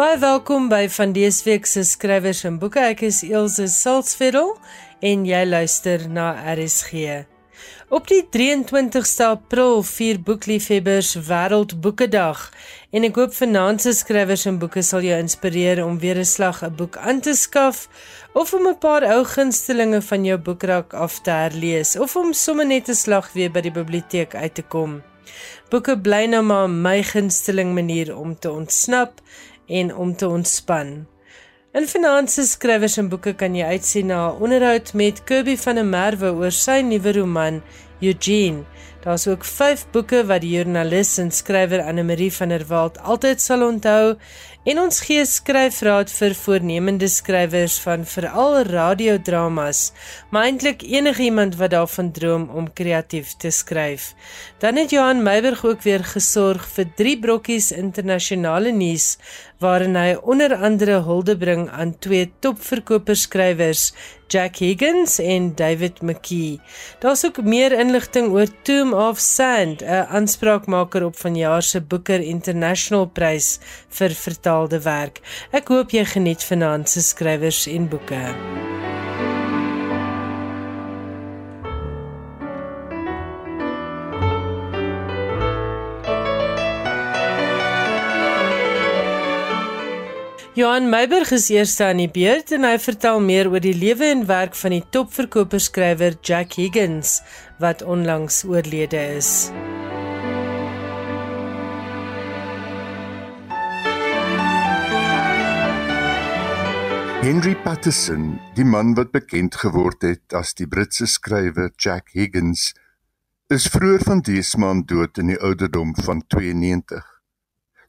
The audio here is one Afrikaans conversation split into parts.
Baie welkom by van dese week se skrywers en boeke. Ek is Elsje Salzveld en jy luister na RSG. Op die 23ste April vier boekliefhebbers Wêreldboekedag en ek hoop vanaand se skrywers en boeke sal jou inspireer om weer 'n slag 'n boek aan te skaf of om 'n paar ou gunstelinge van jou boekrak af te herlees of om sommer net 'n slag weer by die biblioteek uit te kom. Boeke bly nou maar my gunsteling manier om te ontsnap en om te ontspan. In finansies skrywers en boeke kan jy uitsien na 'n onderhoud met Kirby van der Merwe oor sy nuwe roman Eugene. Daar's ook 5 boeke wat die joernalis en skrywer Anne Marie van der Walt altyd sal onthou En ons gee skryfraad vir voornemende skrywers van veral radiodramas, maar eintlik enigiemand wat daarvan droom om kreatief te skryf. Dan het Johan Meiberg ook weer gesorg vir drie brokkies internasionale nuus waarin hy onder andere hulde bring aan twee topverkoperskrywers Jack Higgins en David McKee. Daar's ook meer inligting oor Tomb of Sand, 'n aanspraakmaker op vanjaar se Booker International Prys vir vertaalde werk. Ek hoop jy geniet vanaand se skrywers en boeke. Johan Meiberg is eerste aan die beurt en hy vertel meer oor die lewe en werk van die topverkoperskrywer Jack Higgins wat onlangs oorlede is. Henry Patterson, die man wat bekend geword het as die Britse skrywer Jack Higgins, is vroeër van dese maand dood in die ouderdom van 92.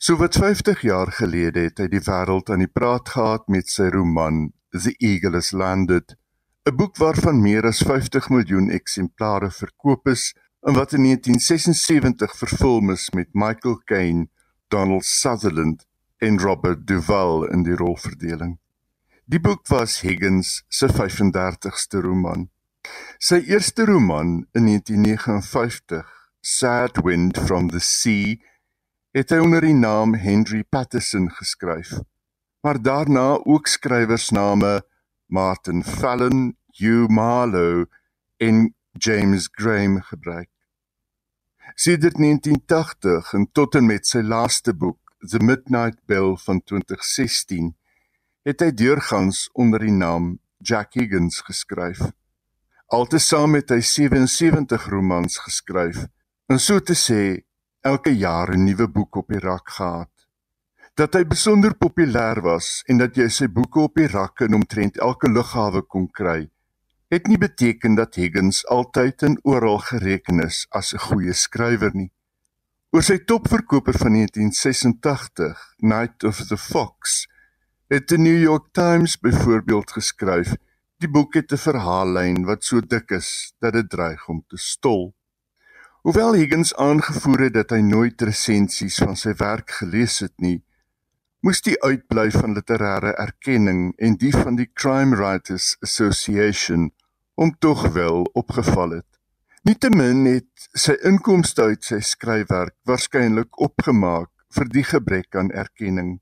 So wat 50 jaar gelede het hy die wêreld aan die praat gehad met sy roman The Eagle has Landed, 'n boek waarvan meer as 50 miljoen eksemplare verkoop is en wat in 1976 vervul is met Michael Caine, Donald Sutherland en Robert Duvall in die rolverdeling. Die boek was Higgins se 35ste roman. Sy eerste roman in 1959, Sad Wind from the Sea, het hy onder die naam Henry Patterson geskryf, maar daarna ook skrywersname Martin Fallon, Hugh Marlowe en James Graham gebruik. Sedert 1980 en tot en met sy laaste boek, The Midnight Bell van 2016, het hy deurgangs onder die naam Jack Higgins geskryf. Altesaam het hy 77 romans geskryf, en so te sê elke jaar 'n nuwe boek op die rak gehad. Dat hy besonder populêr was en dat jy sy boeke op die rakke in omtrent elke lughawe kon kry, het nie beteken dat Higgins altyd en oral gereken is as 'n goeie skrywer nie. Oor sy topverkoper van 1986, Night of the Fox, het die New York Times byvoorbeeld geskryf: "Die boek het 'n verhaallyn wat so dik is dat dit dreig om te stol." Hoewel Higgins aangevoer het dat hy nooit resensies van sy werk gelees het nie, moes die uitbly van literêre erkenning en die van die Crime Writers Association hom tog wel opgeval het. Nietemin het sy inkomste uit sy skryfwerk waarskynlik opgemaak vir die gebrek aan erkenning.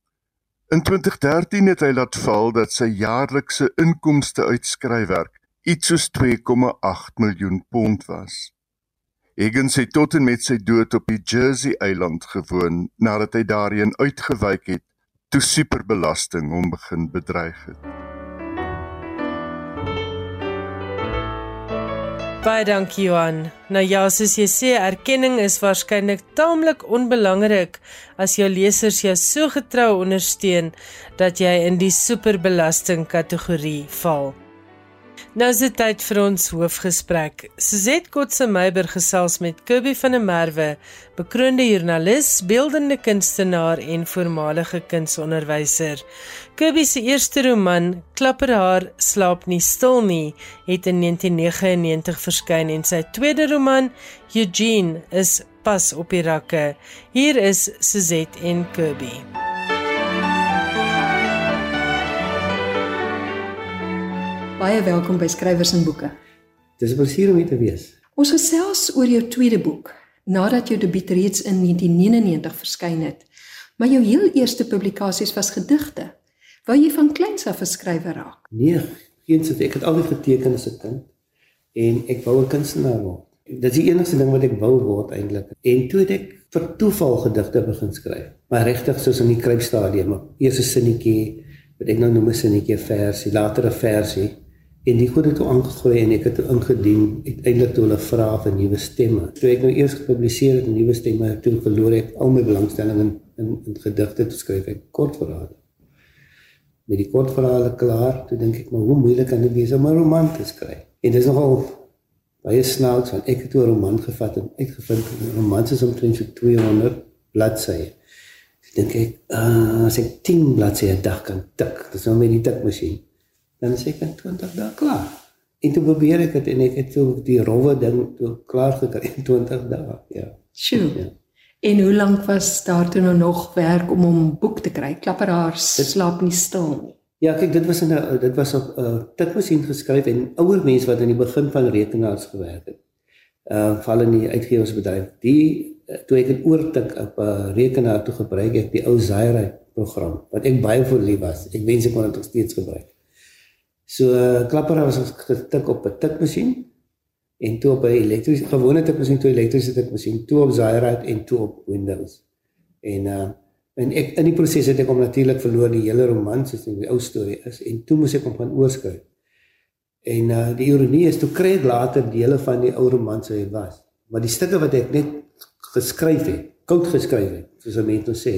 In 2013 het hy laat val dat sy jaarlikse inkomste uit skryfwerk iets soos 2,8 miljoen pond was. Higgins het tot en met sy dood op die Jersey eiland gewoon nadat hy daarheen uitgewyk het toe superbelasting hom begin bedreig het. Baie dankie Johan. Nou ja, soos jy sê, erkenning is waarskynlik taamlik onbelangrik as jou lesers jou so getrou ondersteun dat jy in die superbelasting kategorie val. Nou is dit tyd vir ons hoofgesprek. Suzet Kotse Meiber gesels met Kobie van der Merwe, bekroonde joernalis, beeldende kunstenaar en voormalige kunsonderwyser. Kobie se eerste roman, Klapper haar slaap nie stil nie, het in 1999 verskyn en sy tweede roman, Eugene, is pas op die rakke. Hier is Suzet en Kobie. Baie welkom by Skrywers en Boeke. Dis 'n plesier om hier te wees. Ons gesels oor jou tweede boek nadat jou debuut reeds in 1999 verskyn het. Maar jou heel eerste publikasies was gedigte. Wou jy van kleins af 'n skrywer raak? Nee, geen sin. Ek het altyd geteken as 'n kind en ek wou 'n kunstenaar word. Dit is die enigste ding wat ek wou word eintlik. En toe het ek vir toeval gedigte begin skryf. Maar regtig soos in die kruipstadium, eers 'n sinnetjie, wat ek nou noem 'n sinnetjie versie, later 'n versie en die goed het toe aangegooi en ek het ingedien uiteindelik toe hulle vra vir nuwe stemme. Toe ek nou eers gepubliseer het nuwe stemme, toe verloor ek al my belangstelling in in, in gedigte te skryf, ek kortverhale. Met die kortverhale klaar, toe dink ek maar hoe moeilik kan dit wees om 'n roman te skryf? En dis nogal baie snaaks want ek het 'n roman gevat en uitgevind 'n roman is omtrent so 200 bladsye. Ek dink ek uh, as ek 10 bladsye 'n dag kan tik, dis nou met die tikmasjien dan is ek in 20 dae klaar. En toe probeer ek dit en ek het so die rowwe ding toe klaar gekry in 20 dae. Ja. Sjoe. Ja. En hoe lank was daar toe nou nog werk om 'n boek te kry? Klapperaars slaap nie stil nie. Ja, kyk, dit was 'n dit was op 'n uh, tikmasjien geskryf en ouer mense wat in die begin van rekenaars gewerk het. Uh val in die uitgewersbedryf. Die uh, toe ek dit oortik op 'n uh, rekenaar toe gebruik ek die ou Zaire program wat ek baie verlief was. Ek wens ek kon dit nog steeds gebruik. So klapper was getik op 'n tikmasjien en toe op 'n elektriese gewone tikmasjien toe elektriese tikmasjien toe op Zaire en toe op Windows. En uh en ek in die proses het ek hom natuurlik verloor die hele roman soos die ou storie is en toe moes ek hom van oorskryf. En uh die ironie is toe kry ek later dele van die ou roman sou hy was. Maar die stukke wat ek net geskryf het, koud geskryf het, soos mense nou sê,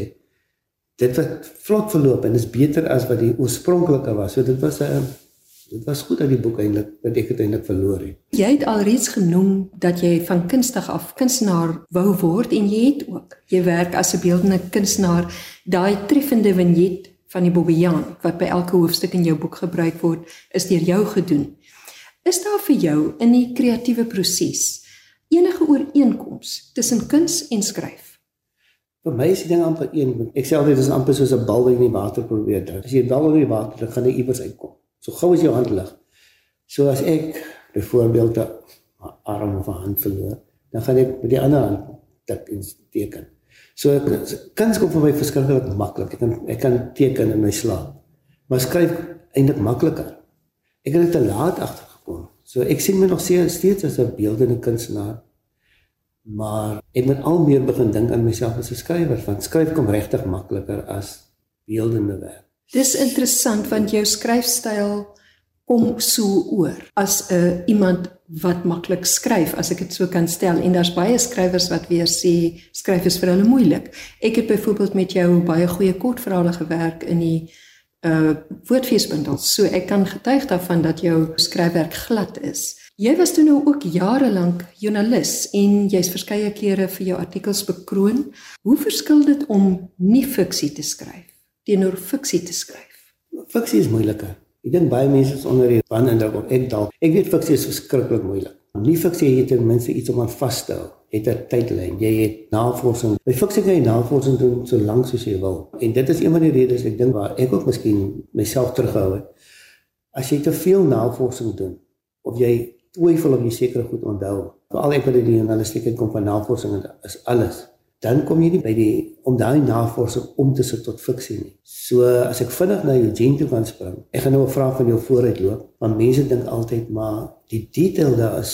dit het vlot verloop en is beter as wat die oorspronklike was. So dit was 'n Dit was goed dat die boek eintlik dat ek dit eintlik verloor het. Jy het alreeds genoem dat jy van kunstig af kunstenaar wou word en jy het ook. Jy werk as 'n beeldende kunstenaar. Daai treffende vignet van die Bobbejaan wat by elke hoofstuk in jou boek gebruik word, is deur jou gedoen. Is daar vir jou in die kreatiewe proses enige ooreenkoms tussen kuns en skryf? Vir my is die ding amper een. Ek sê altyd dis amper soos 'n bal wat in die water probeer druk. As jy 'n bal in die water druk, gaan hy iewers uitkom. So gou as jou hand lig. So as ek byvoorbeeld 'n arm of 'n hand verloor, dan gaan ek met die ander hand tik en teken. So kuns kom vir my verskriklik maklik. Ek kan ek kan teken in my slaap. Maar skryf eintlik makliker. Ek het dit te laat agtergekom. So ek sien my nog steeds as 'n beeldende kunstenaar. Maar ek moet al meer begin dink aan myself as 'n skrywer, want skryf kom regtig makliker as beeldende werk. Dis interessant want jou skryfstyl kom so oor as 'n uh, iemand wat maklik skryf as ek dit so kan stel en daar's baie skrywers wat weer sê skryf is vir hulle moeilik. Ek het byvoorbeeld met jou baie goeie kortverhale gewerk in die uh woordfeesbundels. So ek kan getuig daarvan dat jou skryfwerk glad is. Jy was toe nou ook jare lank joernalis en jy's verskeie kere vir jou artikels bekroon. Hoe verskil dit om nie fiksie te skryf teenoor fiksie te skryf? Fiksie is moeiliker. Ek dink baie mense is onder die wan indruk op ek dalk. Ek weet fiksie is verskriklik moeilik. Nie fiksie het ten minste iets om aan vas te hou. Het 'n tydlyn. Jy het navorsing. By fiksie kan jy navorsing doen so lank soos jy wil. En dit is een van die redes ek dink waar ek ook miskien myself terughou het. As jy te veel navorsing doen of jy twyfel of jy seker goed onthou. Veral ek wat in die journalistiek kom van navorsing is alles dan kom jy nie by die om daai navorsing om te sit tot fiksie nie. So as ek vinnig na Eugene toe kan spring. Ek gaan nou 'n vraag van jou vooruit loop, want mense dink altyd maar die detail daar is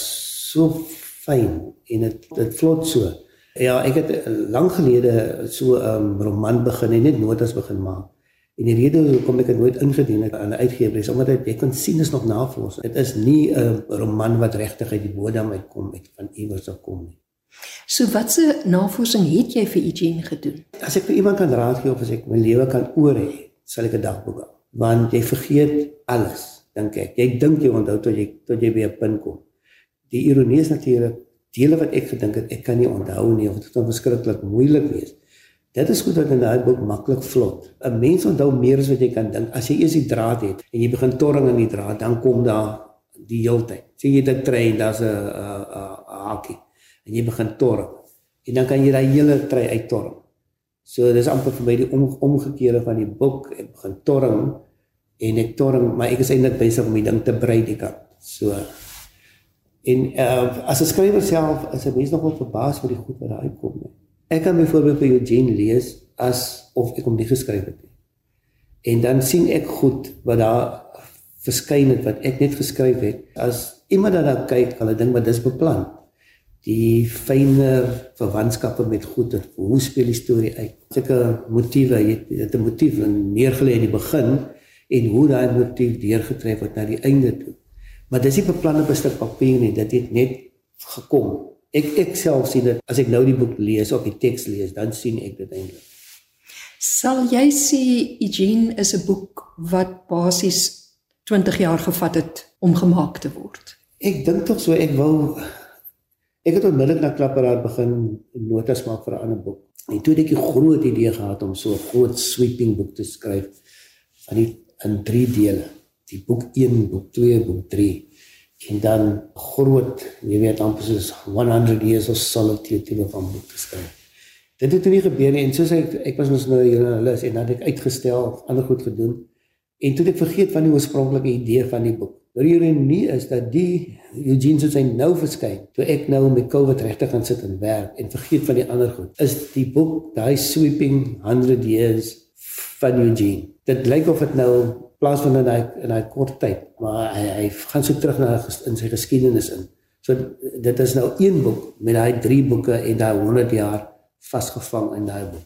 so fyn en dit dit vlot so. Ja, ek het lank gelede so 'n um, roman begin en net notas begin maak. En die rede hoekom ek dit nooit ingedien het aan 'n uitgewer is omdat ek kon sien is nog navorsing. Dit is nie 'n roman wat regtig uit die bodem uitkom uit van iewers af kom nie. So watse navorsing het jy vir Eugene gedoen? As ek vir iemand kan raad gee of as ek my lewe kan oor hê, sal ek 'n dagboek hou. Want jy vergeet alles, dink ek. Jy dink jy onthou tot jy tot jy by 'n punt kom. Die ironie is natuurlik dele wat ek gedink het ek kan nie onthou nie of dit gaan verskriklik moeilik wees. Dit is goed dat in daai boek maklik vlot. 'n Mens onthou meer as wat jy kan dink. As jy eers die draad het en jy begin torring in die draad, dan kom daar die heeltyd. Sien jy dit trein, daar's 'n 'n 'n hakie en jy begin torring. En dan kan jy daai hele try uittorring. So dis amper vir my die om, omgekeerde van die boek. Ek begin torring en ek torring, maar ek is eintlik besig om die ding te brei die kant. So en uh, as 'n skrywer self is 'n mens nogal verbaas oor die goed wat daar uitkom. Ek kan byvoorbeeld vir Eugene lees as of ek hom nie geskryf het nie. En dan sien ek goed wat daar verskyn het wat ek net geskryf het. As iemand daarna kyk, hulle dink maar dis beplan. Die fynere verwantskappe met goeder, hoe speel die storie uit? Sulke motiewe, jy het 'n motief neergelê in die begin en hoe daai motief deurgetref word na die einde toe. Maar dis nie beplan op 'n stuk papier nie, dit het net gekom. Ek ek self sien dit as ek nou die boek lees of die teks lees, dan sien ek dit eintlik. Sal jy sê Eugene is 'n boek wat basies 20 jaar gevat het om gemaak te word? Ek dink tog so ek wou ek het onmiddellik na Klapperaad begin notas maak vir 'n ander boek. En toe het ek 'n groot idee gehad om so 'n groot sweeping boek te skryf van die in 3 dele. Die boek 1, boek 2, boek 3 en dan groot, jy weet amper soos 100 years of solitude tipe van boek te skryf. Dit het nie gebeur nie en soos ek ek was mos nou na hulle en dan het ek uitgestel ander goed gedoen en toe het ek vergeet van die oorspronklike idee van die boek. Die ironie is dat die Eugene se nou verskyn toe ek nou met COVID regtig gaan sit en werk en vergeet van die ander goed. Is die boek daai sweeping 100 years van Eugene. Dit lyk of dit nou plaas van in hy in hy kort tyd, maar hy hy gaan so terug na in sy geskiedenis in. So dit is nou een boek met daai drie boeke en daai 100 jaar vasgevang in daai boek.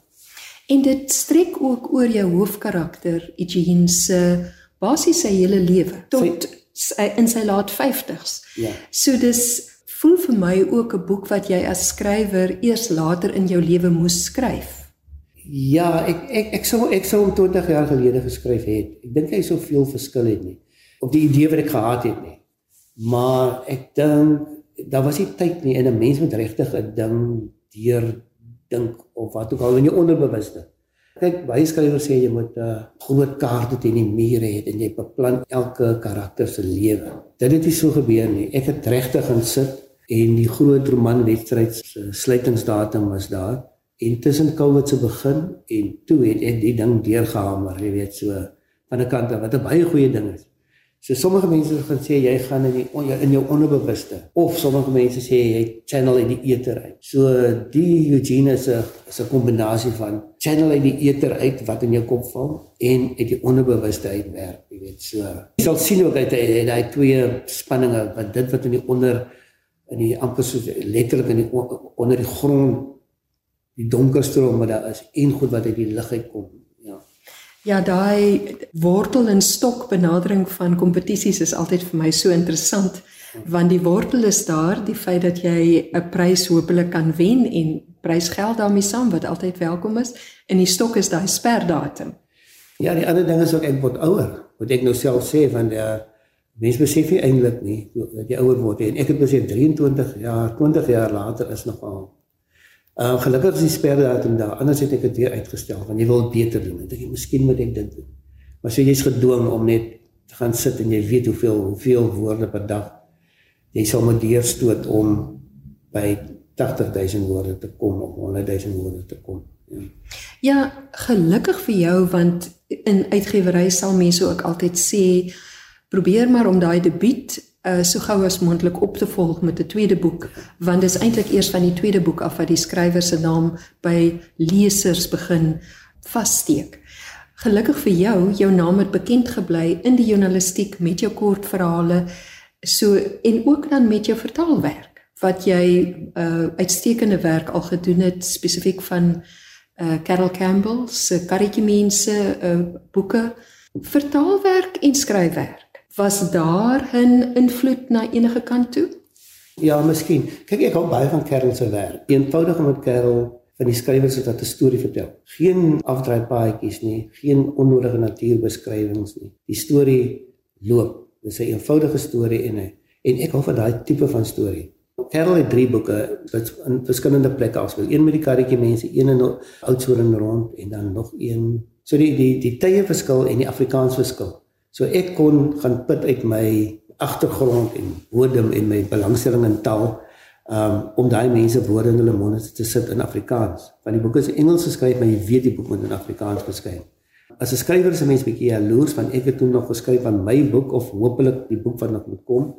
En dit strek ook oor jou hoofkarakter Eugene se basies sy hele lewe tot sy, in sy laat 50s. Ja. So dis voel vir my ook 'n boek wat jy as skrywer eers later in jou lewe moes skryf. Ja, ek ek ek sou ek sou hom 20 jaar gelede geskryf het. Ek dink hy sou veel verskil het nie op die idee wat ek gehad het nie. Maar ek dink daar was nie tyd nie en 'n mens moet regtig 'n ding deur dink of wat ook al in jou onderbewuste. Kyk, baie skrywers sê jy moet 'n uh, groot kaart teen die muur hê en jy beplan elke karakter se lewe. Dit het nie so gebeur nie. Ek het regtig gaan sit en die groot romanwedstryd se sluitingsdatum was daar En tussen COVID se begin en toe het ek die ding deurgehamer, jy weet so van 'n kant af wat 'n baie goeie ding is. So sommige mense gaan sê jy gaan in die in jou onderbewuste of sommige mense sê jy channel in die eter uit. So die Eugene is 'n is 'n kombinasie van channel uit die eter uit wat in jou kop val en uit die onderbewuste uit werk, jy weet so. Jy sal sien ook uit daai twee spanninge wat dit wat in die onder in die amper so letterlik in die onder die grond die donker stroom wat daar is en goed wat uit die lig uitkom. Ja. Daai wortel en stok benadering van kompetisies is altyd vir my so interessant want die wortel is daar, die feit dat jy 'n prys hopelik kan wen en prysgeld daarmee saam wat altyd welkom is en die stok is daai sperdatum. Ja, die ander ding is ook ek word ouer. Wat ek nou self sê van die mens besef nie eintlik nie dat jy ouer word en ek het besef 23 jaar, 20 jaar later is nogal Uh gelukkig is die sperdatum daar. Anders het ek dit weer uitgestel want jy wil beter doen. Ek dink miskien moet ek dit doen. Maar so jy's gedwing om net te gaan sit en jy weet hoeveel hoeveel woorde per dag jy sal moet deurstoot om by 80000 woorde te kom of 100000 woorde te kom. Ja. ja, gelukkig vir jou want in uitgewery sal mense ook altyd sê probeer maar om daai debuut uh so gou as moontlik op te volg met 'n tweede boek want dis eintlik eers van die tweede boek af wat die skrywer se naam by lesers begin vassteek. Gelukkig vir jou, jou naam het bekend gebly in die journalistiek met jou kortverhale so en ook dan met jou vertaalwerk wat jy uh uitstekende werk al gedoen het spesifiek van uh Carol Campbell se Karretjie mense uh boeke vertaalwerk en skryfwerk was daar 'n invloed na enige kant toe? Ja, miskien. Kyk, ek hou baie van Karel se werk. Eenvoudig om met Karel van die skrywer se wat 'n storie vertel. Geen afdraaipaadjies nie, geen onnodige natuurbeskrywings nie. Die storie loop. Dis 'n eenvoudige storie en en ek hou van daai tipe van storie. Karel het drie boeke wat in verskillende plekke afspeel. Een met die karretjie mense, een in Oudtshoorn rond en dan nog een. So die die die tye verskil en die Afrikaans verskil. So ek kon gaan put uit my agtergrond en bodem en my belangstelling in taal um, om daai mense woorde in hulle monde te sit in Afrikaans. Want die boek is Engels geskryf, maar jy weet die boek moet in Afrikaans verskyn. As 'n skrywer is 'n mens bietjie jaloers van ek het toe nog geskryf aan my boek of hopelik die boek wat nog moet kom.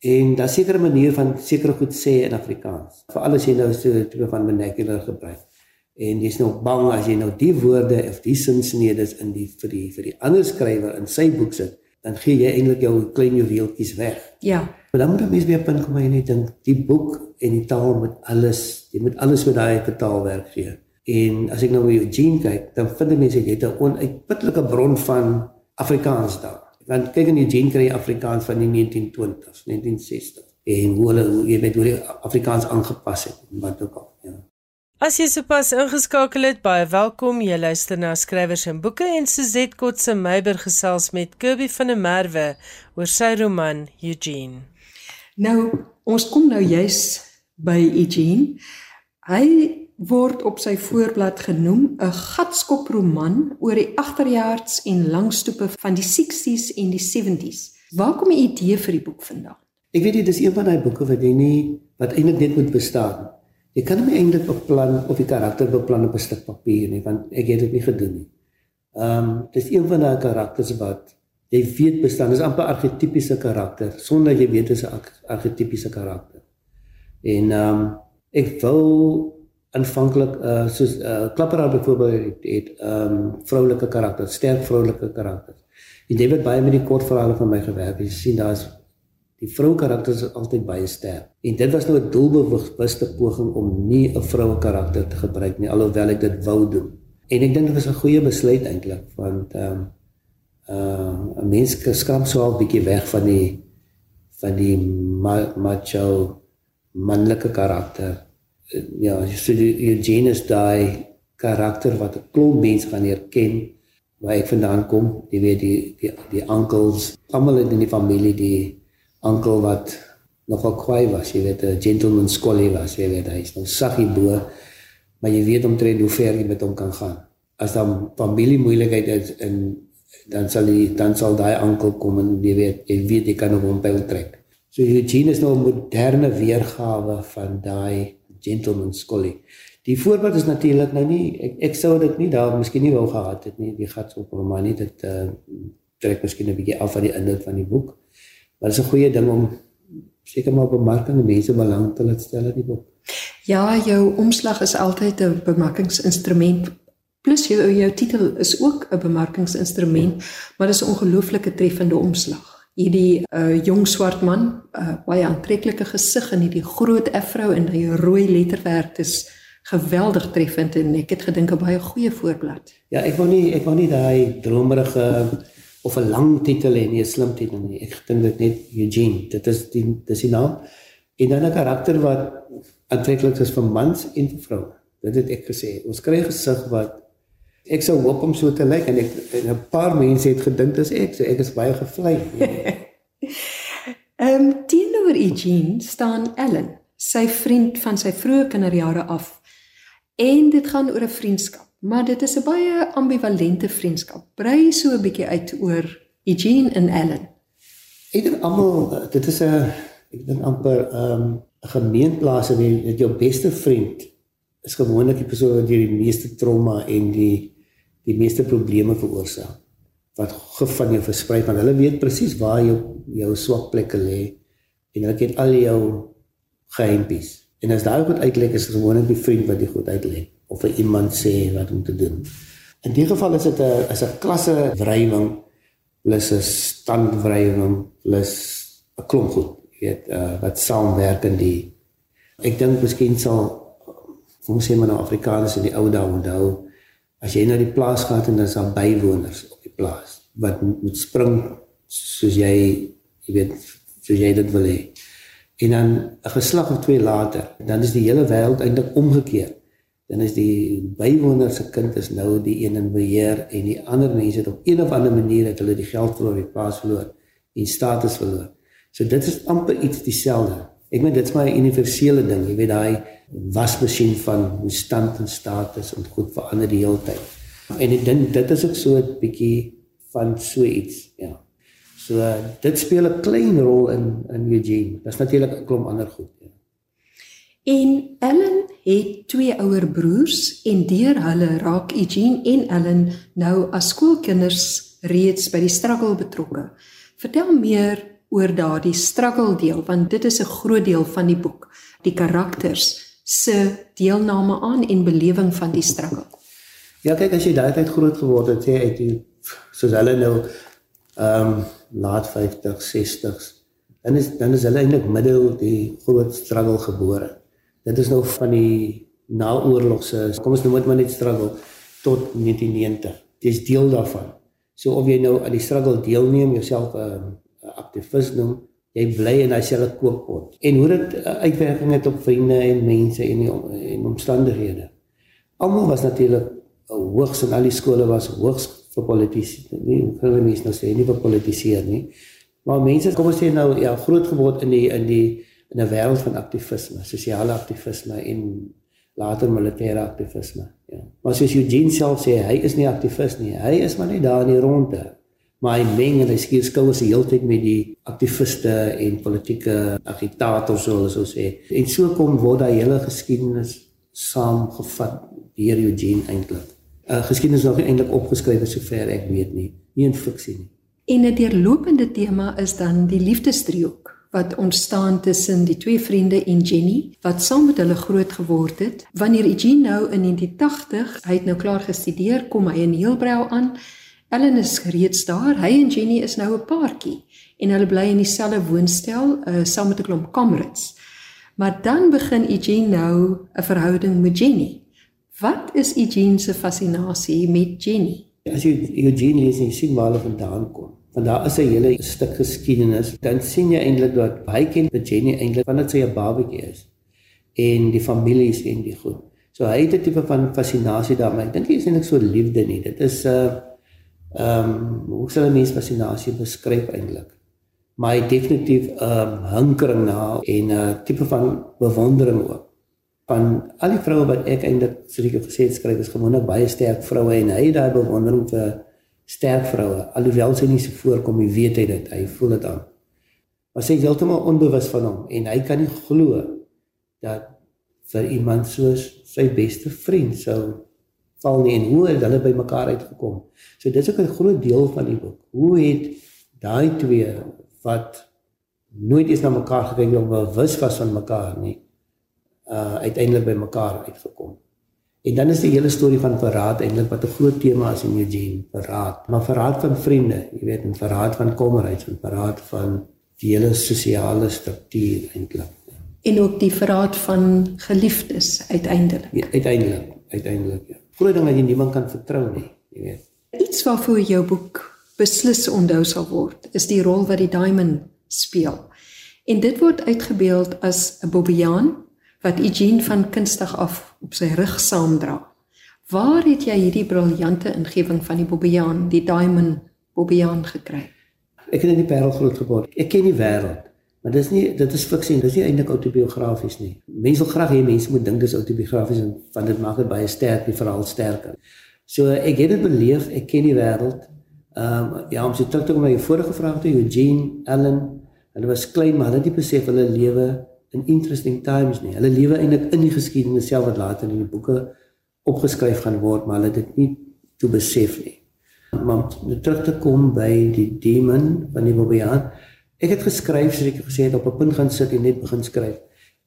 En daar sekerre manier van sekere goed sê in Afrikaans. Veral as jy nou so 'n tipe van vernacular gebruik. En jy's nou bang as jy nou die woorde of die sinsnedes in die vir die vir die ander skrywer in sy boek sit, dan gee jy eintlik jou klein juweeltjies weg. Ja. Maar dan moet jy mens weer punt kom en jy dink die boek en die taal moet alles, jy moet alles met daai taalwerk gee. En as ek nou na Eugene kyk, dan vind mense jy het 'n onuitputlike bron van Afrikaans daar. Want kyk in Eugene kry jy Afrikaans van die 1920s, 1960s en hoe hulle hoe jy weet hoe die Afrikaans aangepas het, wat ook al. As jy sopas ingeskakel het, baie welkom. Jy luister na skrywers en boeke en Suzette Kotse Meiber gesels met Kirby van der Merwe oor sy roman Eugene. Nou, ons kom nou juis by Eugene. Hy word op sy voorblad genoem 'n gatskop roman oor die agterjaards en langstoepe van die 60s en die 70s. Waar kom die idee vir die boek vandaan? Ek weet dit is een van daai boeke wat jy nie wat eintlik net moet bestaan. Jy kan nie eintlik beplan of die karakter beplan op 'n stuk papier nie, want ek het dit nie gedoen nie. Ehm um, dis een van daai karakters wat jy weet bestaan. Dis amper argetipiese karakter sonder jy weet dit is 'n argetipiese karakter. En ehm um, ek wou aanvanklik uh soos uh Klapperaar byvoorbeeld het ehm um, vroulike karakters, sterk vroulike karakters. En jy weet baie met die kortverhale van my gewerk. Jy sien daar's die vrou karakters is altyd baie sterk. En dit was nou 'n doelbewuste poging om nie 'n vroue karakter te gebruik nie, alhoewel ek dit wou doen. En ek dink dit was 'n goeie besluit eintlik want ehm um, uh 'n mens skram so 'n bietjie weg van die van die macho manlike karakter ja, so die Eugene is daai karakter wat 'n klomp mense gaan herken waar ek vandaan kom, jy weet die die die onkels, almal in die familie die onkel wat nogal kwaai was, jy weet 'n gentleman skollie was, jy weet hy is nou saggie bo, maar jy weet omtrent hoe ver jy met hom kan gaan. As dan familie moeilikheid is in dan sal hy dan sal daai onkel kom en jy weet jy weet jy kan hom by trek. So Eugene is nou 'n moderne weergawe van daai gentleman skollie. Die voorbeeld is natuurlik nou nie ek, ek sou dit nie daar miskien nie wou gehad het nie. Die gat op roman nie dit uh, trek miskien 'n bietjie af van die inhoud van die boek. Maar dit is 'n goeie ding om seker maar bemarking en mense belang te laat stel in die boek. Ja, jou omslag is altyd 'n bemarkingsinstrument. Plus jou jou titel is ook 'n bemarkingsinstrument, ja. maar dit is 'n ongelooflike treffende omslag hierdie uh, jong swart man, uh, baie aantreklike gesig en hierdie groot afrou en die rooi letterwerk is geweldig treffend en ek het gedink 'n baie goeie voorblad. Ja, ek wou nie ek wou nie daai dromerige of 'n lang titel hê nie, 'n slim titel nie. Ek dink dit net Eugene. Dit is die dis die naam. En dan 'n karakter wat aantreklik is vir mans en vir vroue. Dit het ek gesê. Ons kry gesig wat ek sou hoop om so te lyk en ek en 'n paar mense het gedink dis ek, so ek is baie gevlei. Ehm um, teenoor Eugene staan Ellen, sy vriend van sy vroeë kinderjare af. En dit gaan oor 'n vriendskap, maar dit is 'n baie ambivalente vriendskap. Brei so 'n bietjie uit oor Eugene en Ellen. Ek dink almal dit is 'n ek dink amper ehm, 'n um, gemeenplaas waar jy jou beste vriend is gewoonlik die persoon wat die meeste trauma en die die meeste probleme veroorsaak wat gif van jou versprei want hulle weet presies waar jou jou swak plekke lê en hulle ken al jou geheimpies en as daai goed uitlek is gewoonlik die vriend wat die goed uitlek of vir iemand sê wat om te doen. In die geval is dit 'n is 'n klasse wrywing plus 'n standwrywing plus 'n klomp goed weet uh, wat saamwerk in die ek dink miskien sal ons sê maar nou Afrikaners in die ou dae onthou as jy na die plaas gaan en dan is daar bywoners op die plaas wat moet spring soos jy jy weet soos jy dit wil hê. En dan 'n geslag of twee later dan is die hele wêreld eintlik omgekeer dan is die bywoner se kind is nou die een in beheer en die ander mense het op een of ander manier het hulle die geld verloor, die plaas verloor en status verloor. So dit is amper iets dieselfde. Ek meen dit is maar 'n universele ding, jy weet daai wasmasjien van hoe stand en status en goed verander die hele tyd. En ek dink dit is ook so 'n bietjie van so iets, ja. So dit speel 'n klein rol in in Eugene. Daar's natuurlik 'n klomp ander goed. En Ellen het twee ouer broers en deur hulle raak Eugene en Ellen nou as skoolkinders reeds by die struggle betrokke. Vertel meer oor daardie struggle deel want dit is 'n groot deel van die boek. Die karakters se deelname aan en belewing van die struggle. Ja, kyk as jy daai tyd groot geword het, sê uit die soos hulle nou ehm um, laat 50, 60s, dan is dan is hulle eintlik middel die groot struggle gebore. Dit is nou van die naoorlogse, kom ons noem dit maar net struggle tot 1990. Dis deel daarvan. So of jy nou aan die struggle deelneem, jouself 'n um, aktivis noem, jy bly in daai selfe kookpot. En hoe dit uh, uitwerking het op vriende en mense en die, en omstandighede. Almal was natuurlik hoogs en al die skole was hoogs vir politici. Nie hulle mense nou sê nie vir politiseer nie. Maar mense kom ons sê nou ja, groot geword in die in die in 'n wêreld van aktivisme, sosiale aktivisme en later militêre aktivisme. Ja. Maar soos Eugene self sê, hy is nie aktivis nie. Hy is maar net daar in die ronde. Maar hy meng en hy skier skouers die hele tyd met die aktiviste en politieke agitators soos hulle sê. En so kom word daai hele geskiedenis saamgevat deur Eugene eintlik. 'n Geskiedenis nog eintlik opgeskryf sover ek weet nie, nie in fiksie nie. En 'n deurlopende tema is dan die liefdesdriehoek wat ontstaan tussen die twee vriende en Jenny wat saam met hulle groot geword het. Wanneer Eugene nou in 1980, hy het nou klaar gestudeer, kom hy in Heelbrau aan. Ellen is reeds daar. Hy en Jenny is nou 'n paartjie en hulle bly in dieselfde woonstel uh, saam met 'n klomp kamerads. Maar dan begin Eugene nou 'n verhouding met Jenny. Wat is Eugene se fascinasie met Jenny? As jy Eugene lees, jy sien waar hulle vandaan kom want daar is 'n hele stuk geskiedenis. Dan sien jy eintlik dat hy ken vir Jenny eintlik vandat sy 'n babatjie is en die families en die goed. So hy het 'n tipe van fascinasie daarmee. Ek dink nie is eintlik so liefde nie. Dit is 'n uh, ehm um, hoe sou 'n mens fascinasie beskryf eintlik? Maar hy definitief 'n um, hinkering na en 'n uh, tipe van bewondering ook van al die vroue wat ek eintlik seker gesê het skryf is gewoonlik baie sterk vroue en hy het daai bewondering vir sterk vroue alhoewel sy nie so voorkom jy weet hy dit hy voel dit aan. Maar sy is heeltemal onbewus van hom en hy kan nie glo dat vir iemand soos sy beste vriend sou val nie en hoe het hulle by mekaar uitgekom. So dis ook 'n groot deel van die boek. Hoe het daai twee wat nooit eens na mekaar gekyk of bewus was van mekaar nie uh uiteindelik by mekaar uitgekom En dan is die hele storie van verraad eintlik wat 'n groot tema is in Eugene, verraad. Maar verraad van vriende, jy weet, en verraad van kommerheid, en verraad van die hele sosiale struktuur eintlik. En ook die verraad van geliefdes uiteindelik. Ja, uiteindelik, uiteindelik. Ja. Groot ding dat jy niemand kan vertrou nie, jy weet. Iets waarvoor jou boek beslis onthou sal word, is die rol wat die diamond speel. En dit word uitgebeeld as 'n Bobbejaan wat Eugene van kunstig af op sy rug saamdra. Waar het jy hierdie briljante ingewing van die Bobbejaan, die Diamond Bobbejaan gekry? Ek het in die Parel groot geword. Ek ken die wêreld, maar dis nie dit is fiksie, dis nie eintlik autobiografies nie. Mense wil graag hê mense moet dink dis autobiografies en van dit maak dit baie sterk, die verhaal sterker. So ek het dit beleef, ek ken die wêreld. Ehm um, ja, om se terug te kom na jou vorige vraag toe, Eugene, Ellen, hulle was klein maar hulle het besef hulle lewe in interesting times nie. Hulle lewe eintlik in die geskiedenis self wat later in die boeke opgeskryf gaan word, maar hulle het dit nie toe besef nie. Maar om terug te kom by die demon van die Bobbejaan, ek het geskryf soos ek gesê het op 'n punt gaan sit en net begin skryf.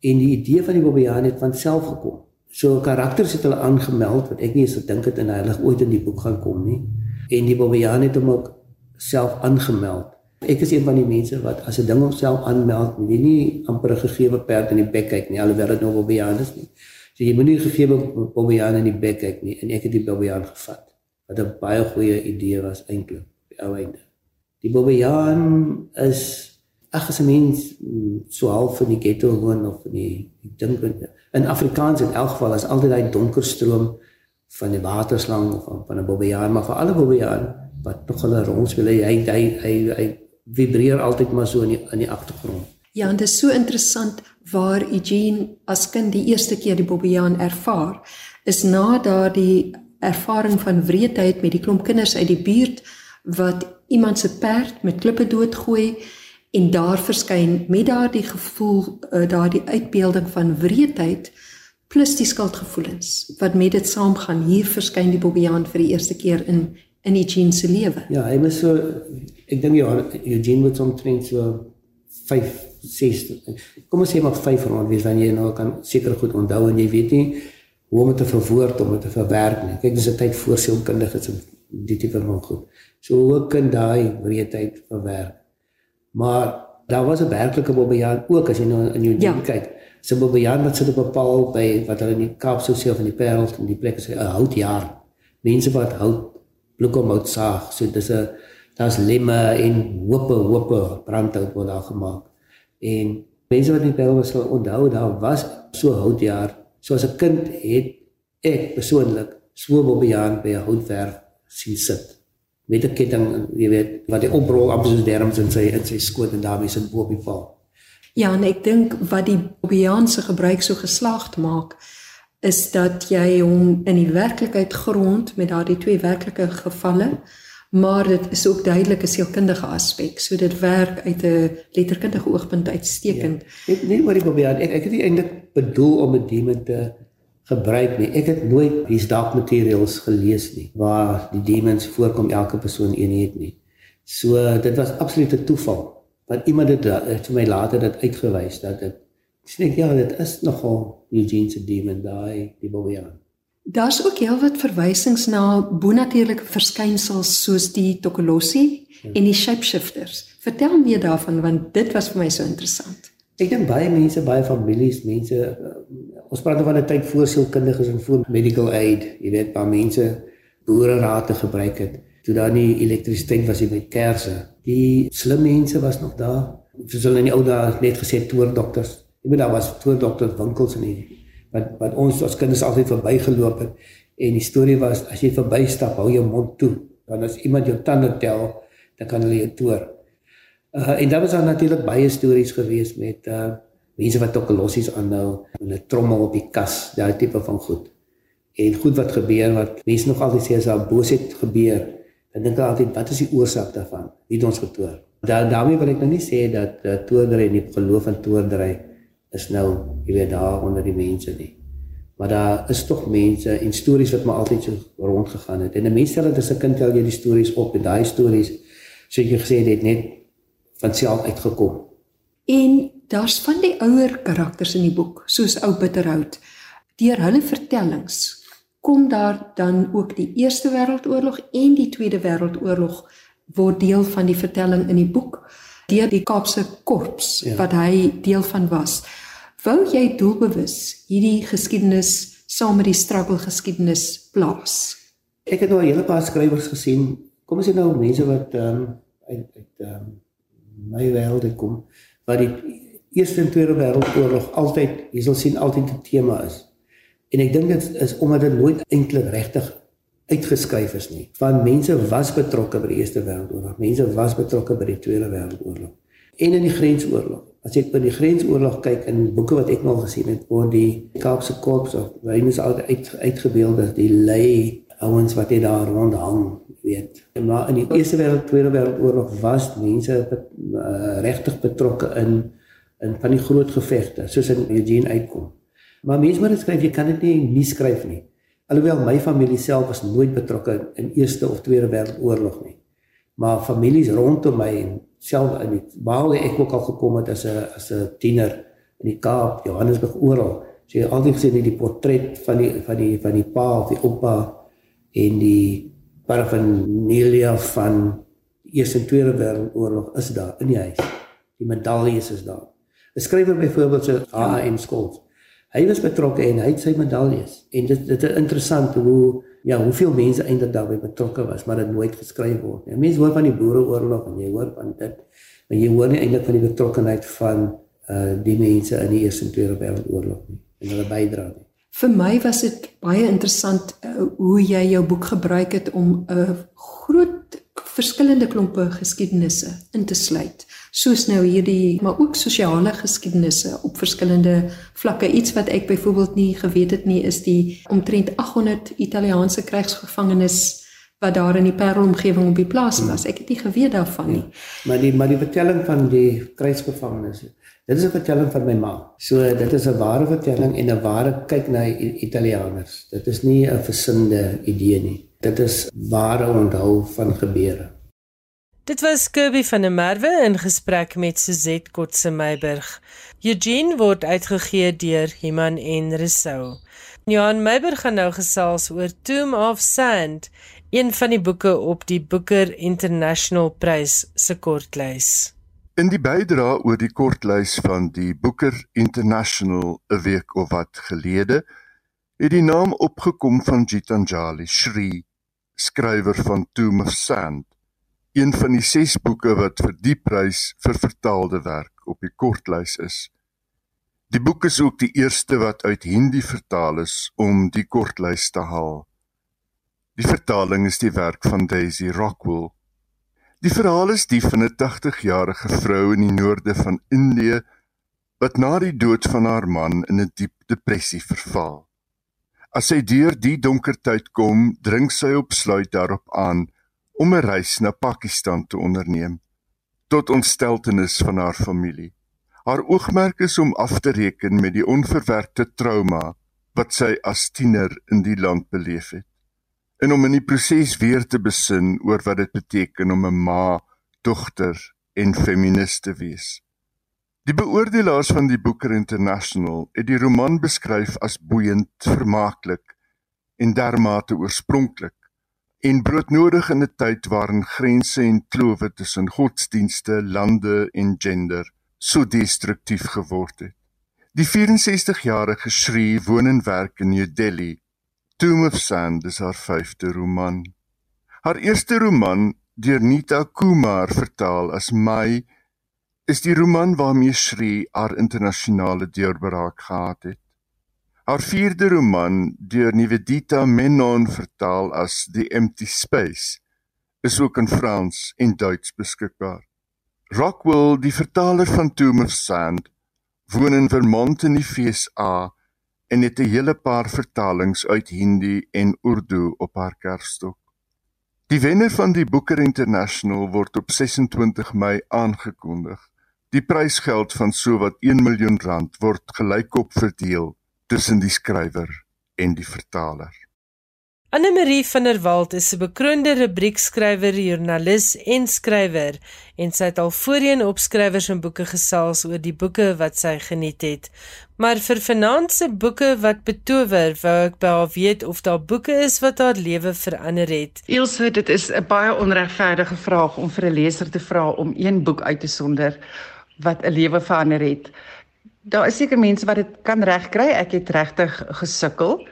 En die idee van die Bobbejaan het van self gekom. So karakters het hulle aangemeld wat ek nie eens gedink het en hulle ooit in die boek gaan kom nie. En die Bobbejaan het hom ook self aangemeld Ek is een van die mense wat as 'n ding homself aanmeld, moet jy nie amper 'n gegeewe perd in die bek kyk nie, alhoewel dit nou Bobbejaan is nie. So jy moenie gegeewe Bobbejaan in die bek kyk nie en ek het die Bobbejaan gevat. Wat 'n baie goeie idee was eintlik, die ou einde. Die Bobbejaan is ag as 'n mens so half in die ghetto woon of in die ek dink in Afrikaans in elk geval is altyd daai donker stroom van die waterslang of van 'n Bobbejaan, maar vir alle Bobbejaan wat nog hulle rondspeel, hy hy hy hy, hy vibreer altyd maar so in die in die agtergrond. Ja, en dit is so interessant waar Eugene as kind die eerste keer die Bobbejaan ervaar, is na daardie ervaring van wreedheid met die klomp kinders uit die buurt wat iemand se perd met klippe doodgooi en daar verskyn met daardie gevoel eh, daardie uitbeelding van wreedheid plus die skuldgevoelens wat met dit saamgaan hier verskyn die Bobbejaan vir die eerste keer in in Eugene se lewe. Ja, hy was so ek dink ja, Eugene was omtrent so 5 6 kom ons sê maar 5 rond wees wanneer jy nou kan seker goed onthou en jy weet nie hoe om dit te verwoord om dit te verwerk nie. Kyk, dis 'n tyd voor sielkundiges en die tipe van goed. So hoe kan daai breedheid verwerk? Maar daar was 'n werklike Bobbejaan ook as jy nou in jou ja. kyk. Se Bobbejaan wat sit op 'n paal by wat hulle in die Kaap sou sê of in die Parel in die plek sê 'n houtjaar. Mense wat hout bloekomhout saag. So dis 'n daar's lemme en hope hope brandhout word daar gemaak. En mense wat in Parel was onthou daar was so houtjaar. So as 'n kind het ek persoonlik so Bobbejaan by 'n houtwerf sien sit met 'n ketting, jy weet, wat hy oprol op soos derms in sy in sy skoot en daarmee sit bo op die paal. Ja, en ek dink wat die Bobiaanse gebruik so geslaagd maak is dat jy hom in die werklikheid grond met daardie twee werklike gevalle, maar dit is ook duidelik 'n sielkundige aspek. So dit werk uit 'n letterkundige oogpunt uitstekend. Ja. Nie maar die Bobiaan, ek ek het nie eintlik bedoel om 'n demon te gebruik nie. Ek het nooit these dark materials gelees nie waar die demons voorkom elke persoon een het nie. So dit was absoluut 'n toeval. Want iemand het, het vir my later dit uitgewys dat dit sê ek ja, dit is nogal Eugene se demon daai die Bobian. Daar's ook heelwat verwysings na bonatuurlike verskynsels soos die Tokolossi ja. en die shapeshifters. Vertel meer daarvan want dit was vir my so interessant. Ek dink baie mense, baie families, mense uh, ons praat van 'n tyd voor sielkundiges en voor medical aid, jy weet, waar mense boere rate gebruik het toe daar nie elektrisiteit was nie met kersse. Die slim mense was nog daar. Soos hulle in die ou dae net gesê toordokters. Jy weet daar was toordokters winkels en hierdie wat wat ons as kinders altyd verbygeloop het en die storie was as jy verbystap, hou jou mond toe. Dan as iemand jou tande tel, dan kan hulle jou toor. Uh, en daar was dan natuurlik baie stories gewees met uh mense wat ook lossies aanhou en 'n trommel op die kas, daai tipe van goed. En goed wat gebeur wat mense nog altyd sê as daar boosheid gebeur, dan dink hulle altyd wat is die oorsaak daarvan? Wie het ons getoer? Daar daarmee wil ek nou nie sê dat uh, toordery en die geloof in toordery is nou, jy weet, daar onder die mense nie. Maar daar is tog mense en stories wat maar altyd so rondgegaan het. En 'n mens stel dit as 'n kind tel jy die stories op en daai stories so jy gesê het net van self uitgekom. En daar's van die ouer karakters in die boek, soos ou Bitterhout. Deur hulle vertellings kom daar dan ook die Eerste Wêreldoorlog en die Tweede Wêreldoorlog word deel van die vertelling in die boek deur die Kaapse korps ja. wat hy deel van was. Wou jy doelbewus hierdie geskiedenis saam met die struggle geskiedenis plaas? Ek het nou 'n hele paar skrywers gesien. Kom ons sê nou mense wat ehm um, uit uit ehm um, my wêreld kom wat die Eerste en Tweede Wêreldoorlog altyd, jy sal sien altyd 'n tema is. En ek dink dit is omdat dit nooit eintlik regtig uitgeskryf is nie. Van mense was betrokke by die Eerste Wêreldoorlog, mense was betrokke by die Tweede Wêreldoorlog en in die Grensoorlog. As jy by die Grensoorlog kyk in boeke wat ek nog gesien het, word die Kaapse Korps of hulle is altyd uit, uitgebeeld as die lei ouens wat hier daar rond hang, weet. Maar in die Eerste Wêreld, Tweede Wêreldoorlog was mense uh, regtig betrokke in in van die groot gevegte, soos in Eugene uitkom. Maar mense moet dit skryf, jy kan dit nie nie skryf nie. Alhoewel my familie self was nooit betrokke in Eerste of Tweede Wêreldoorlog nie. Maar families rondom my en self in die waar ek ook al gekom het as 'n as 'n tiener in die Kaap, Johannesburg oral, so jy altyd gesien die portret van die van die van die pa of die oupa en die paraphernalia van Eerste en Tweede Wêreldoorlog is daar in die huis. Die medaljes is daar. 'n Skrywer byvoorbeeld so A.M. Skols. Hy was betrokke en hy het sy medaljes en dit dit is interessant hoe ja, hoeveel mense eintlik daarbey betrokke was, maar dit nooit geskryf word nie. Mense hoor van die Boereoorlog en jy hoor van dit, maar jy hoor nie eintlik van die betrokkeheid van uh die mense in die Eerste en Tweede Wêreldoorlog nie en hulle bydrae nie. Vir my was dit baie interessant uh, hoe jy jou boek gebruik het om 'n uh, groot verskillende klompe geskiedenisse in te sluit. Soos nou hierdie, maar ook sosiale geskiedenisse op verskillende vlakke. Iets wat ek byvoorbeeld nie geweet het nie is die omtrent 800 Italiaanse krygsgevangenes wat daar in die Parel omgewing op die plaas was. Ek het nie geweet daarvan nie. Ja, maar die maar die vertelling van die krygsgevangenes Dit is 'n vertelling van my ma. So dit is 'n ware vertelling en 'n ware kyk na Italianers. Dit is nie 'n versinnende idee nie. Dit is ware onthou van gebeure. Dit was Kirby van der Merwe in gesprek met Suzette Kotse Meiburg. Eugene word uitgegee deur Iman en Resou. Johan Meiburg gaan nou gesels oor Tomb of Sand, een van die boeke op die Booker International Prys se kortlys. In die bydra oor die kortlys van die Booker International 'n week of wat gelede, het die naam opgekom van Gitanjali Shri, skrywer van Tomb of Sand, een van die 6 boeke wat vir die prys vir vertaalde werk op die kortlys is. Die boek is ook die eerste wat uit Hindi vertaal is om die kortlys te haal. Die vertaling is die werk van Daisy Rockwell. Die verhaal is die van 'n 80-jarige vrou in die noorde van Indië wat na die dood van haar man in 'n diep depressie verval. As sy deur die donker tyd kom, dring sy op sluit daarop aan om 'n reis na Pakistan te onderneem tot ontsteltenis van haar familie. Haar oogmerk is om af te reken met die onverwerkte trauma wat sy as tiener in die land beleef het en om in die proses weer te besin oor wat dit beteken om 'n ma, dogter en feminis te wees. Die beoordelaars van die Booker International het die roman beskryf as boeiend, vermaaklik en dermate oorspronklik en broodnodig in 'n tyd waarin grense en klowe tussen godsdienste, lande en gender so destruktief geword het. Die 64-jarige Shri woon en werk in New Delhi Tomb of Sand is haar vyfde roman. Haar eerste roman, deur Nita Kumar vertaal as Mai, is die roman waarmee Shri haar internasionale deurbraak gehad het. Haar vierde roman, deur Nivedita Menon vertaal as The Empty Space, is ook in Frans en Duits beskikbaar. Rockwell, die vertaler van Tomb of Sand, woon in Vermont in die VSA en het 'n hele paar vertalings uit Hindi en Urdu op haar kerfstok. Die wenner van die Booker International word op 26 Mei aangekondig. Die prysgeld van sowat 1 miljoen rand word gelykop verdeel tussen die skrywer en die vertaler. Anne Marie van der Walt is 'n bekroonde rubriekskrywer, joernalis en skrywer en sy het al voorheen op skrywers en boeke gesels oor die boeke wat sy geniet het. Maar vir vanaand se boeke wat betower, wou ek by haar weet of daar boeke is wat haar lewe verander het. Ilse, dit is 'n baie onregverdige vraag om vir 'n leser te vra om een boek uit te sonder wat 'n lewe verander het. Daar is seker mense wat dit kan regkry. Ek het regtig gesukkel.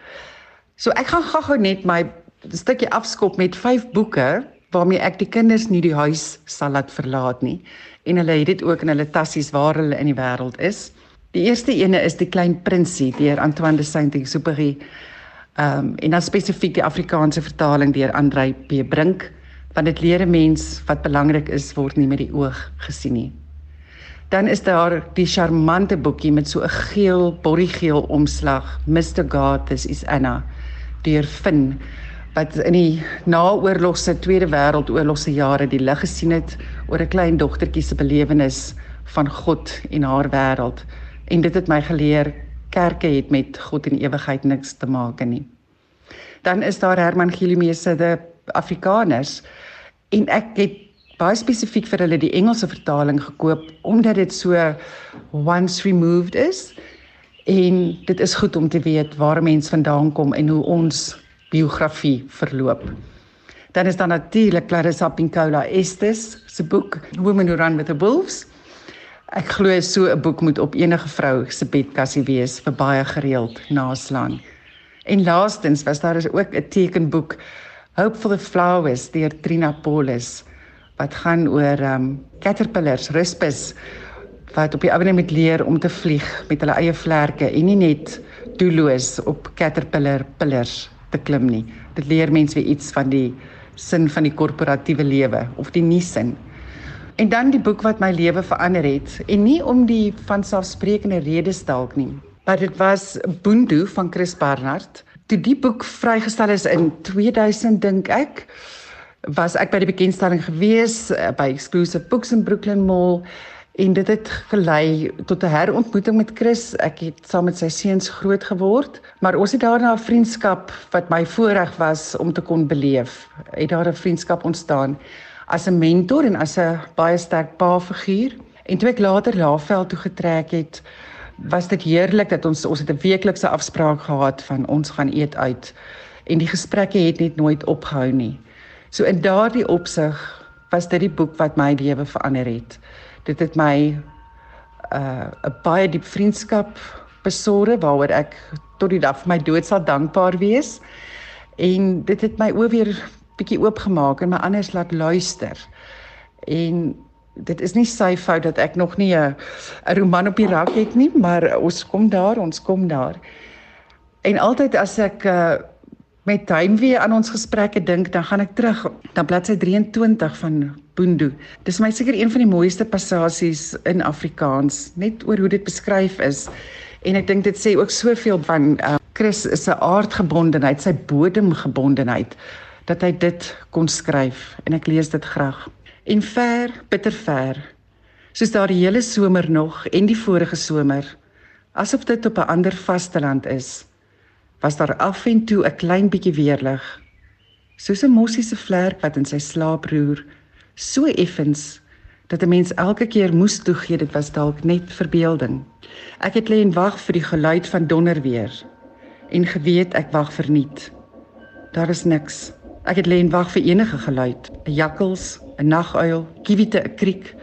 So ek gaan gou-gou net my stukkie afskop met vyf boeke waarmee ek die kinders nie die huis sal laat verlaat nie en hulle het dit ook in hulle tassies waar hulle in die wêreld is. Die eerste ene is Die Klein Prinsie deur Antoine de Saint-Exupéry. Ehm um, en dan spesifiek die Afrikaanse vertaling deur Andrei P. Brink want dit leer 'n mens wat belangrik is word nie met die oog gesien nie. Dan is daar die charmante boekie met so 'n geel, borriegeel omslag, Mr. God is is Anna deur Finn wat in die naoorlogse Tweede Wêreldoorlogse jare die lig gesien het oor 'n klein dogtertjie se belewenis van God en haar wêreld en dit het my geleer kerke het met God en ewigheid niks te maak nie. Dan is daar Herman Gilumee se Afrikaners en ek het baie spesifiek vir hulle die Engelse vertaling gekoop omdat dit so once removed is en dit is goed om te weet waar mens vandaan kom en hoe ons biografie verloop. Dan is daar natuurlik Clarissa Pinkola Estes se boek Women Who Run with the Wolves. Ek glo so 'n boek moet op enige vrou se bedkassie wees vir baie gereeld naslaan. En laastens was daar is ook 'n tekenboek Hope for the Flowers deur Trina Paulus wat gaan oor um caterpillars, ruspus wat op die ouene moet leer om te vlieg met hulle eie vlerke en nie net doelloos op caterpillar pillars te klim nie. Dit leer mense weer iets van die sin van die korporatiewe lewe of die nie sin. En dan die boek wat my lewe verander het en nie om die van selfsprekende redes dalk nie, maar dit was Boondoe van Chris Barnard. Toe die boek vrygestel is in 2000 dink ek was ek by die bekendstelling gewees eh, by Exclusive Books in Brooklyn Mall en dit het gelei tot 'n herontmoeting met Chris. Ek het saam met sy seuns groot geword, maar ons het daarna 'n vriendskap wat my voorreg was om te kon beleef. Het daar 'n vriendskap ontstaan. as 'n mentor en as 'n baie sterk pa figuur. En toe ek later Laveld toe getrek het, was dit heerlik dat ons ons het 'n weeklikse afspraak gehad van ons gaan eet uit en die gesprekke het net nooit opgehou nie. So in daardie opsig was dit die boek wat my lewe verander het. Dit het my uh 'n baie diep vriendskap besorge waaroor ek tot die dag van my dood sal dankbaar wees. En dit het my oë weer bietjie oopgemaak en my anders laat luister. En dit is nie sy fout dat ek nog nie 'n 'n roman op die rak het nie, maar ons kom daar, ons kom daar. En altyd as ek uh, met heimwee aan ons gesprekke dink, dan gaan ek terug na bladsy 23 van Boondu. Dis my seker een van die mooiste passasies in Afrikaans, net oor hoe dit beskryf is. En ek dink dit sê ook soveel van uh, Chris se aardgebondenheid, sy bodemgebondenheid dat hy dit kon skryf en ek lees dit graag en ver, bitter ver. Soos daardie hele somer nog en die vorige somer, asof dit op 'n ander vasteland is, was daar af en toe 'n klein bietjie weerlig. Soos 'n mossie se vlerk wat in sy slaap roer, so effens dat 'n mens elke keer moes toegee dit was dalk net verbeelding. Ek het lê en wag vir die geluid van donder weer en geweet ek wag verniet. Daar is niks. Ek het lê en wag vir enige geluid, 'n jakkals, 'n naguil, kiewite, 'n kriek,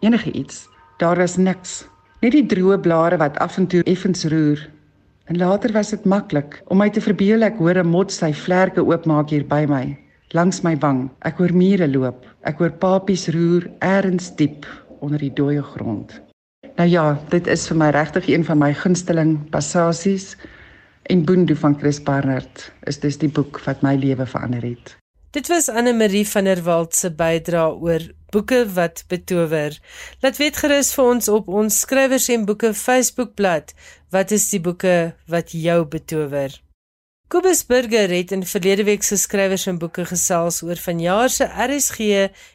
enige iets. Daar is niks. Net die droë blare wat af en toe effens roer. En later was dit maklik om my te verbeel ek hoor 'n mot sy vlerke oopmaak hier by my, langs my wang. Ek hoor mure loop. Ek hoor papies roer eers diep onder die dooie grond. Nou ja, dit is vir my regtig een van my gunsteling passasies. En Boondu van Chris Barnard is dis die boek wat my lewe verander het. Dit was Anne Marie van der Walt se bydrae oor boeke wat betower. Laat weet gerus vir ons op ons skrywers en boeke Facebookblad wat is die boeke wat jou betower. Kobus Burger het in verlede week se skrywers en boeke gesels oor vanjaar se RSG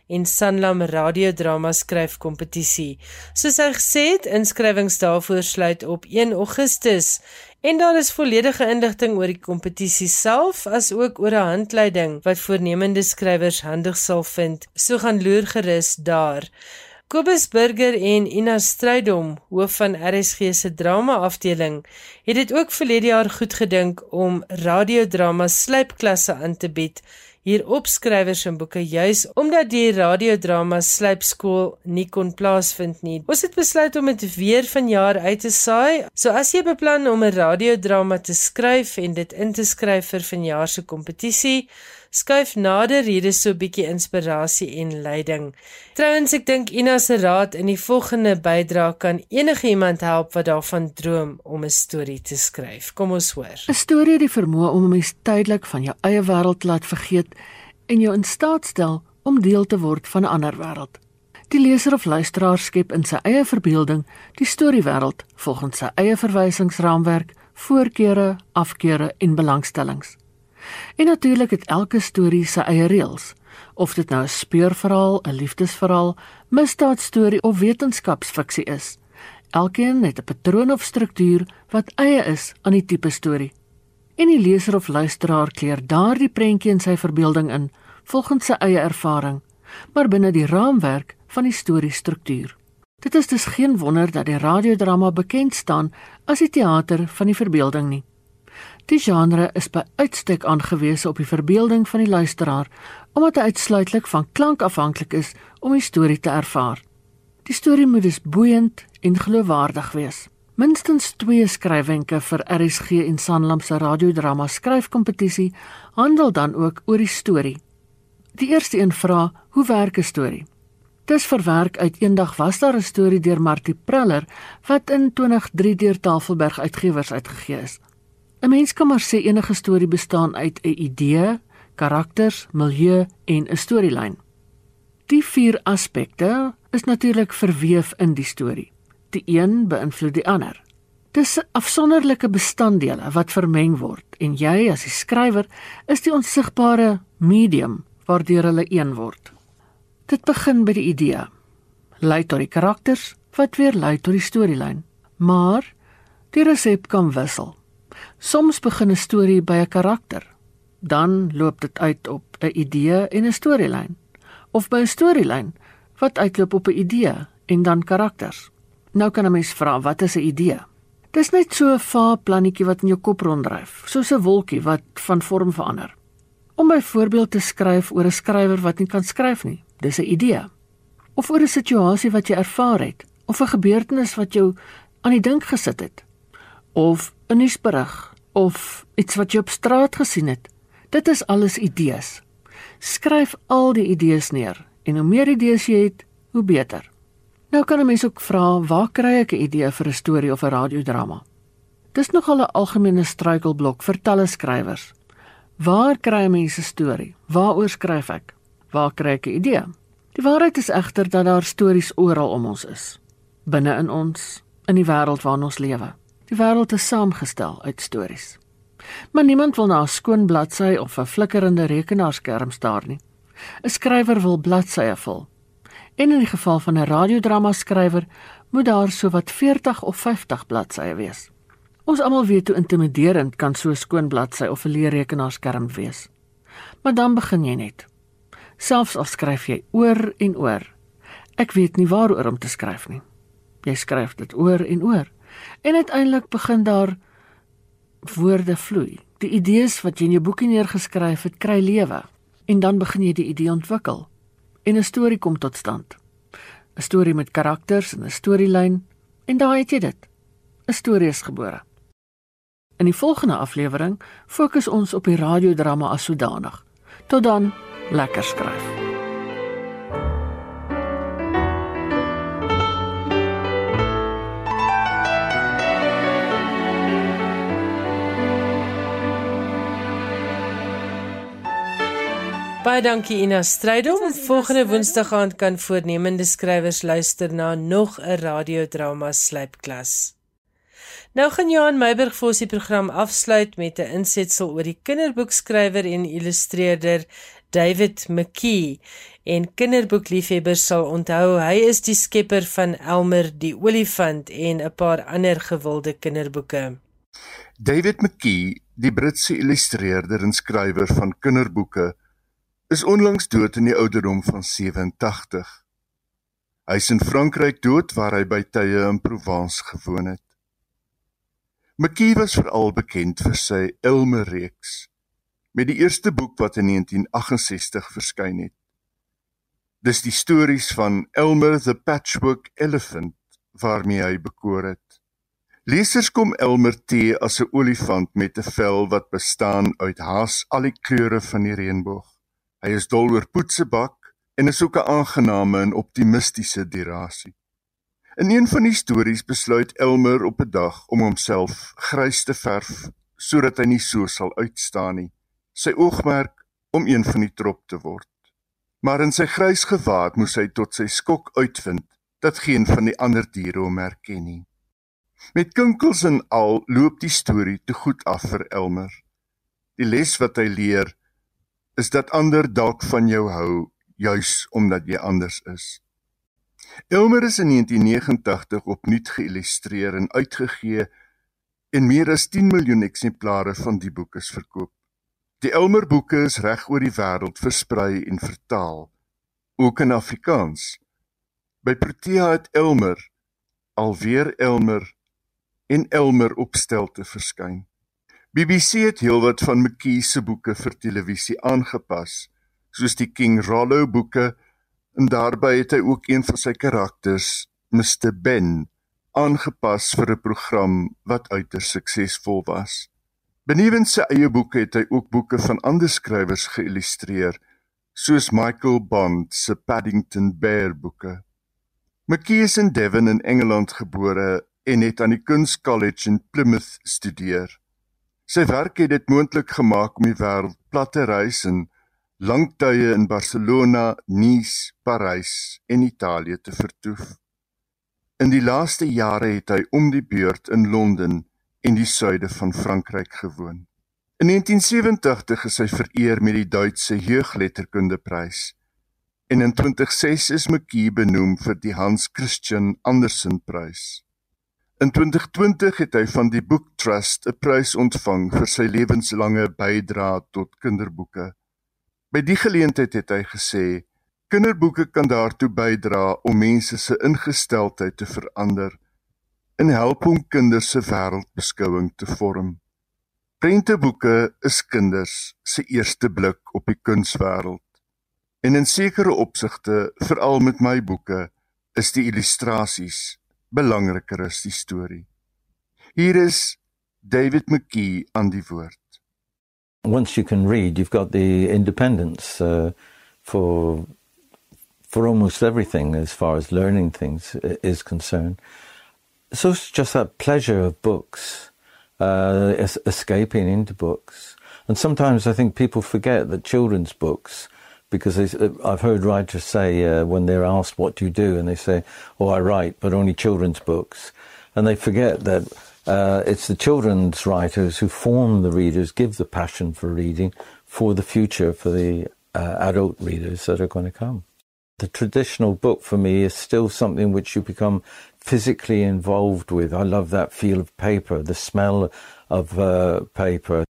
en Sanlam radiodrama skryfkompetisie. Soos hy gesê het, inskrywings daarvoor sluit op 1 Augustus en daar is volledige inligting oor die kompetisie self as ook oor 'n handleiding wat voornemende skrywers handig sal vind. So gaan loer gerus daar. Kobus Burger en Ina Strydom, hoof van RSG se drama afdeling, het dit ook verlede jaar goed gedink om radiodrama slypklasse aan te bied hier opskrywers en boeke juis omdat die radiodrama slypskool nie kon plaasvind nie. Ons het besluit om dit weer vanjaar uit te saai. So as jy beplan om 'n radiodrama te skryf en dit in te skryf vir vanjaar se kompetisie, skuif nader hier is so 'n bietjie inspirasie en leiding. Trouwens ek dink Ina se raad in die volgende bydrae kan enige iemand help wat daarvan droom om 'n storie te skryf. Kom ons hoor. 'n Storie het die vermoë om 'n mens tydelik van jou eie wêreld te laat vergeet en jou in staat stel om deel te word van 'n ander wêreld. Die leser of luisteraar skep in sy eie verbeelding die storiewêreld volgens sy eie verwysingsraamwerk, voorkeure, afkeure en belangstellings. En natuurlik het elke storie sy eie reëls, of dit nou 'n speurverhaal, 'n liefdesverhaal, misdaadstorie of wetenskapsfiksie is. Elkeen het 'n patroon of struktuur wat eie is aan die tipe storie. En die leser of luisteraar kleur daardie prentjie in sy verbeelding in volgens sy eie ervaring, maar binne die raamwerk van die storiestruktuur. Dit is dus geen wonder dat die radiodrama bekend staan as die teater van die verbeelding nie. Die genre is by uitstek aangewese op die verbeelding van die luisteraar omdat hy uitsluitlik van klank afhanklik is om die storie te ervaar. Die storie moet dus boeiend en geloofwaardig wees. Minstens 2 skryfwenke vir RSG en Sanlam se radiodrama skryfkompetisie handel dan ook oor die storie. Die eerste een vra: Hoe werk 'n storie? Dis verwerk uit Eendag was daar 'n storie deur Martie Preller wat in 2003 deur Tafelberg Uitgewers uitgegee is. 'n Mens kan maar sê enige storie bestaan uit 'n idee, karakters, milieu en 'n storielyn. Die vier aspekte is natuurlik verweef in die storie. Die een beïnvloed die ander. Dis afsonderlike bestanddele wat vermeng word en jy as die skrywer is die onsigbare medium waardeur hulle een word. Dit begin by die idee, lei tot die karakters wat weer lei tot die storielyn. Maar die resep kan wissel. Soms begin 'n storie by 'n karakter, dan loop dit uit op 'n idee en 'n storielyn. of by 'n storielyn wat uitloop op 'n idee en dan karakters. Nou kan 'n mens vra, wat is 'n idee? Dis net so 'n vae plannetjie wat in jou kop ronddryf, soos 'n wolkie wat van vorm verander. Om byvoorbeeld te skryf oor 'n skrywer wat nie kan skryf nie, dis 'n idee. Of oor 'n situasie wat jy ervaar het, of 'n gebeurtenis wat jou aan die dink gesit het, of 'n nuusberig of iets wat jy op straat gesien het. Dit is alles idees. Skryf al die idees neer en hoe meer idees jy het, hoe beter. Nou kan 'n mens ook vra, waar kry ek 'n idee vir 'n storie of 'n radiodrama? Dis nogal 'n algemene struikelblok vir talle skrywers. Waar kry 'n mens 'n storie? Waaroor skryf ek? Waar kry ek 'n idee? Die waarheid is egter dat daar stories oral om ons is. Binne in ons, in die wêreld waarin ons lewe. Die wêreld is saamgestel uit stories. Maar niemand wil na 'n skoon bladsy of 'n flikkerende rekenaarskerm staar nie. 'n Skrywer wil bladsye vul. En in die geval van 'n radiodrama skrywer moet daar sowat 40 of 50 bladsye wees. Ons almal weet hoe intimiderend kan so 'n skoon bladsy of 'n leerrekenaarskerm wees. Maar dan begin jy net. Selfs al skryf jy oor en oor. Ek weet nie waaroor om te skryf nie. Jy skryf dit oor en oor. En uiteindelik begin daar woorde vloei. Die idees wat jy in jou boekie neergeskryf het, kry lewe en dan begin jy die idee ontwikkel en 'n storie kom tot stand. 'n Storie met karakters en 'n storielyn en daar het jy dit. 'n Storie is gebore. In die volgende aflewering fokus ons op die radiodrama as sodanig. Tot dan, lekker skryf. Baie dankie Ina Strydom. Volgende Woensdag aand kan voornemende skrywers luister na nog 'n radiodrama slypklas. Nou gaan Johan Meiburg vir ons die program afsluit met 'n insetsel oor die kinderboekskrywer en illustreerder David McKee. En kinderboekliefhebbers sal onthou hy is die skepper van Elmer die olifant en 'n paar ander gewilde kinderboeke. David McKee, die Britse illustreerder en skrywer van kinderboeke is onlangs dood in die ouderdom van 87. Hy is in Frankryk dood waar hy by tye in Provence gewoon het. McKee was veral bekend vir sy Elmer reeks met die eerste boek wat in 1968 verskyn het. Dis die stories van Elmer the Patchwork Elephant waarmee hy bekoor het. Lesers kom Elmer te as 'n olifant met 'n vel wat bestaan uit haas al die kleure van die reënboog. Hy is dol oor poetsebak en is ook 'n aangename en optimistiese dirasie. In een van die stories besluit Elmer op 'n dag om homself grys te verf sodat hy nie so sal uitstaan nie. Sy oogmerk om een van die trop te word. Maar in sy grys gewaad moes hy tot sy skok uitvind dat geen van die ander diere hom herken nie. Met kinkels en al loop die storie te goed af vir Elmer. Die les wat hy leer is dat ander dalk van jou hou juis omdat jy anders is. Elmer is in 1989 opnuut geïllustreer en uitgegee en meer as 10 miljoen eksemplare van die boek is verkoop. Die Elmer boeke is reg oor die wêreld versprei en vertaal, ook in Afrikaans. By Protea het Elmer alweer Elmer en Elmer opstel te verskyn. BBC het heelwat van McKee se boeke vir televisie aangepas, soos die King Rollo boeke, en daarbey het hy ook een van sy karakters, Mr Ben, aangepas vir 'n program wat uiters suksesvol was. Benewens sy eie boeke het hy ook boeke van ander skrywers geïllustreer, soos Michael Bond se Paddington Bear boeke. McKee is in Devon in Engeland gebore en het aan die Kunskollege in Plymouth studeer. Sy werk het dit moontlik gemaak om die wêreld plat te reis en langtye in Barcelona, Nice, Parys en Italië te vertoef. In die laaste jare het hy om die beurt in Londen en die suide van Frankryk gewoon. In 1987 is hy vereer met die Duitse Jeugletterkundeprys en in 2006 is McKee benoem vir die Hans Christian Andersen prys. In 2020 het hy van die Book Trust 'n prys ontvang vir sy lewenslange bydrae tot kinderboeke. By die geleentheid het hy gesê: Kinderboeke kan daartoe bydra om mense se ingesteldheid te verander en help om kinders se wêreldbeskouing te vorm. Prenteboeke is kinders se eerste blik op die kunswêreld. En in sekere opsigte, veral met my boeke, is die illustrasies belangriker as die storie. Hier is David McKee aan die woord. Once you can read, you've got the independence uh, for for almost everything as far as learning things is concerned. So it's just that pleasure of books, uh, es- escaping into books. And sometimes I think people forget that children's books, because uh, I've heard writers say uh, when they're asked, What do you do? and they say, Oh, I write, but only children's books. And they forget that uh, it's the children's writers who form the readers, give the passion for reading for the future, for the uh, adult readers that are going to come. The traditional book for me is still something which you become physically involved with. I love that feel of paper, the smell of uh, paper.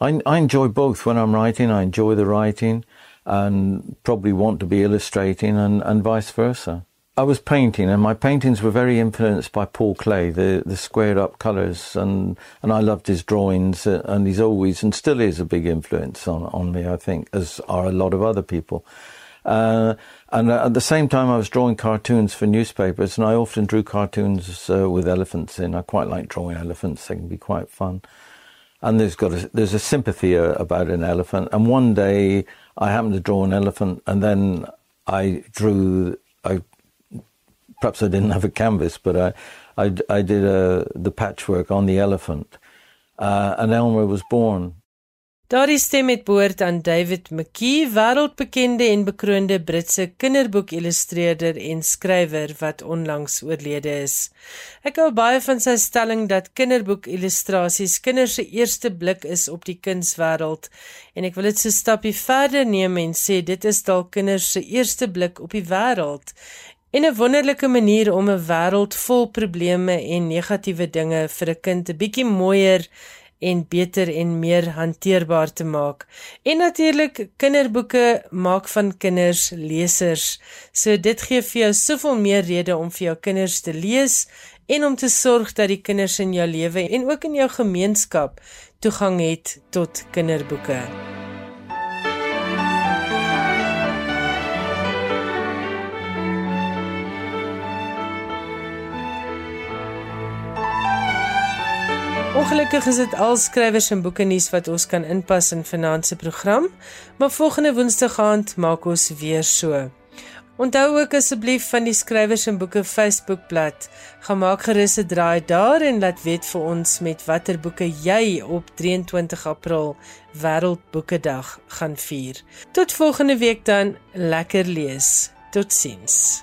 I, I enjoy both when I'm writing. I enjoy the writing and probably want to be illustrating and, and vice versa. I was painting, and my paintings were very influenced by Paul Clay, the, the squared up colours, and, and I loved his drawings, uh, and he's always and still is a big influence on, on me, I think, as are a lot of other people. Uh, and at the same time, I was drawing cartoons for newspapers, and I often drew cartoons uh, with elephants in. I quite like drawing elephants; they can be quite fun. And there's got a, there's a sympathy uh, about an elephant. And one day, I happened to draw an elephant, and then I drew. I perhaps I didn't have a canvas, but I I, I did uh, the patchwork on the elephant, uh, and Elmer was born. Daardie stem het behoort aan David McKee, wêreldbekende en bekroonde Britse kinderboekillustreerder en skrywer wat onlangs oorlede is. Ek hou baie van sy stelling dat kinderboekillustrasies kinders se eerste blik is op die kunswêreld en ek wil dit so 'n stappie verder neem en sê dit is dalk kinders se eerste blik op die wêreld en 'n wonderlike manier om 'n wêreld vol probleme en negatiewe dinge vir 'n kind 'n bietjie mooier en beter en meer hanteerbaar te maak. En natuurlik kinderboeke maak van kinders lesers. So dit gee vir jou soveel meer redes om vir jou kinders te lees en om te sorg dat die kinders in jou lewe en ook in jou gemeenskap toegang het tot kinderboeke. Ongelukkig is dit al skrywers en boeke nuus wat ons kan inpas in vanaand se program, maar volgende Woensdag aand maak ons weer so. Onthou ook asseblief van die skrywers en boeke Facebookblad. Gaan maak gerus 'n draai daar en laat weet vir ons met watter boeke jy op 23 April Wêreldboekedag gaan vier. Tot volgende week dan, lekker lees. Totsiens.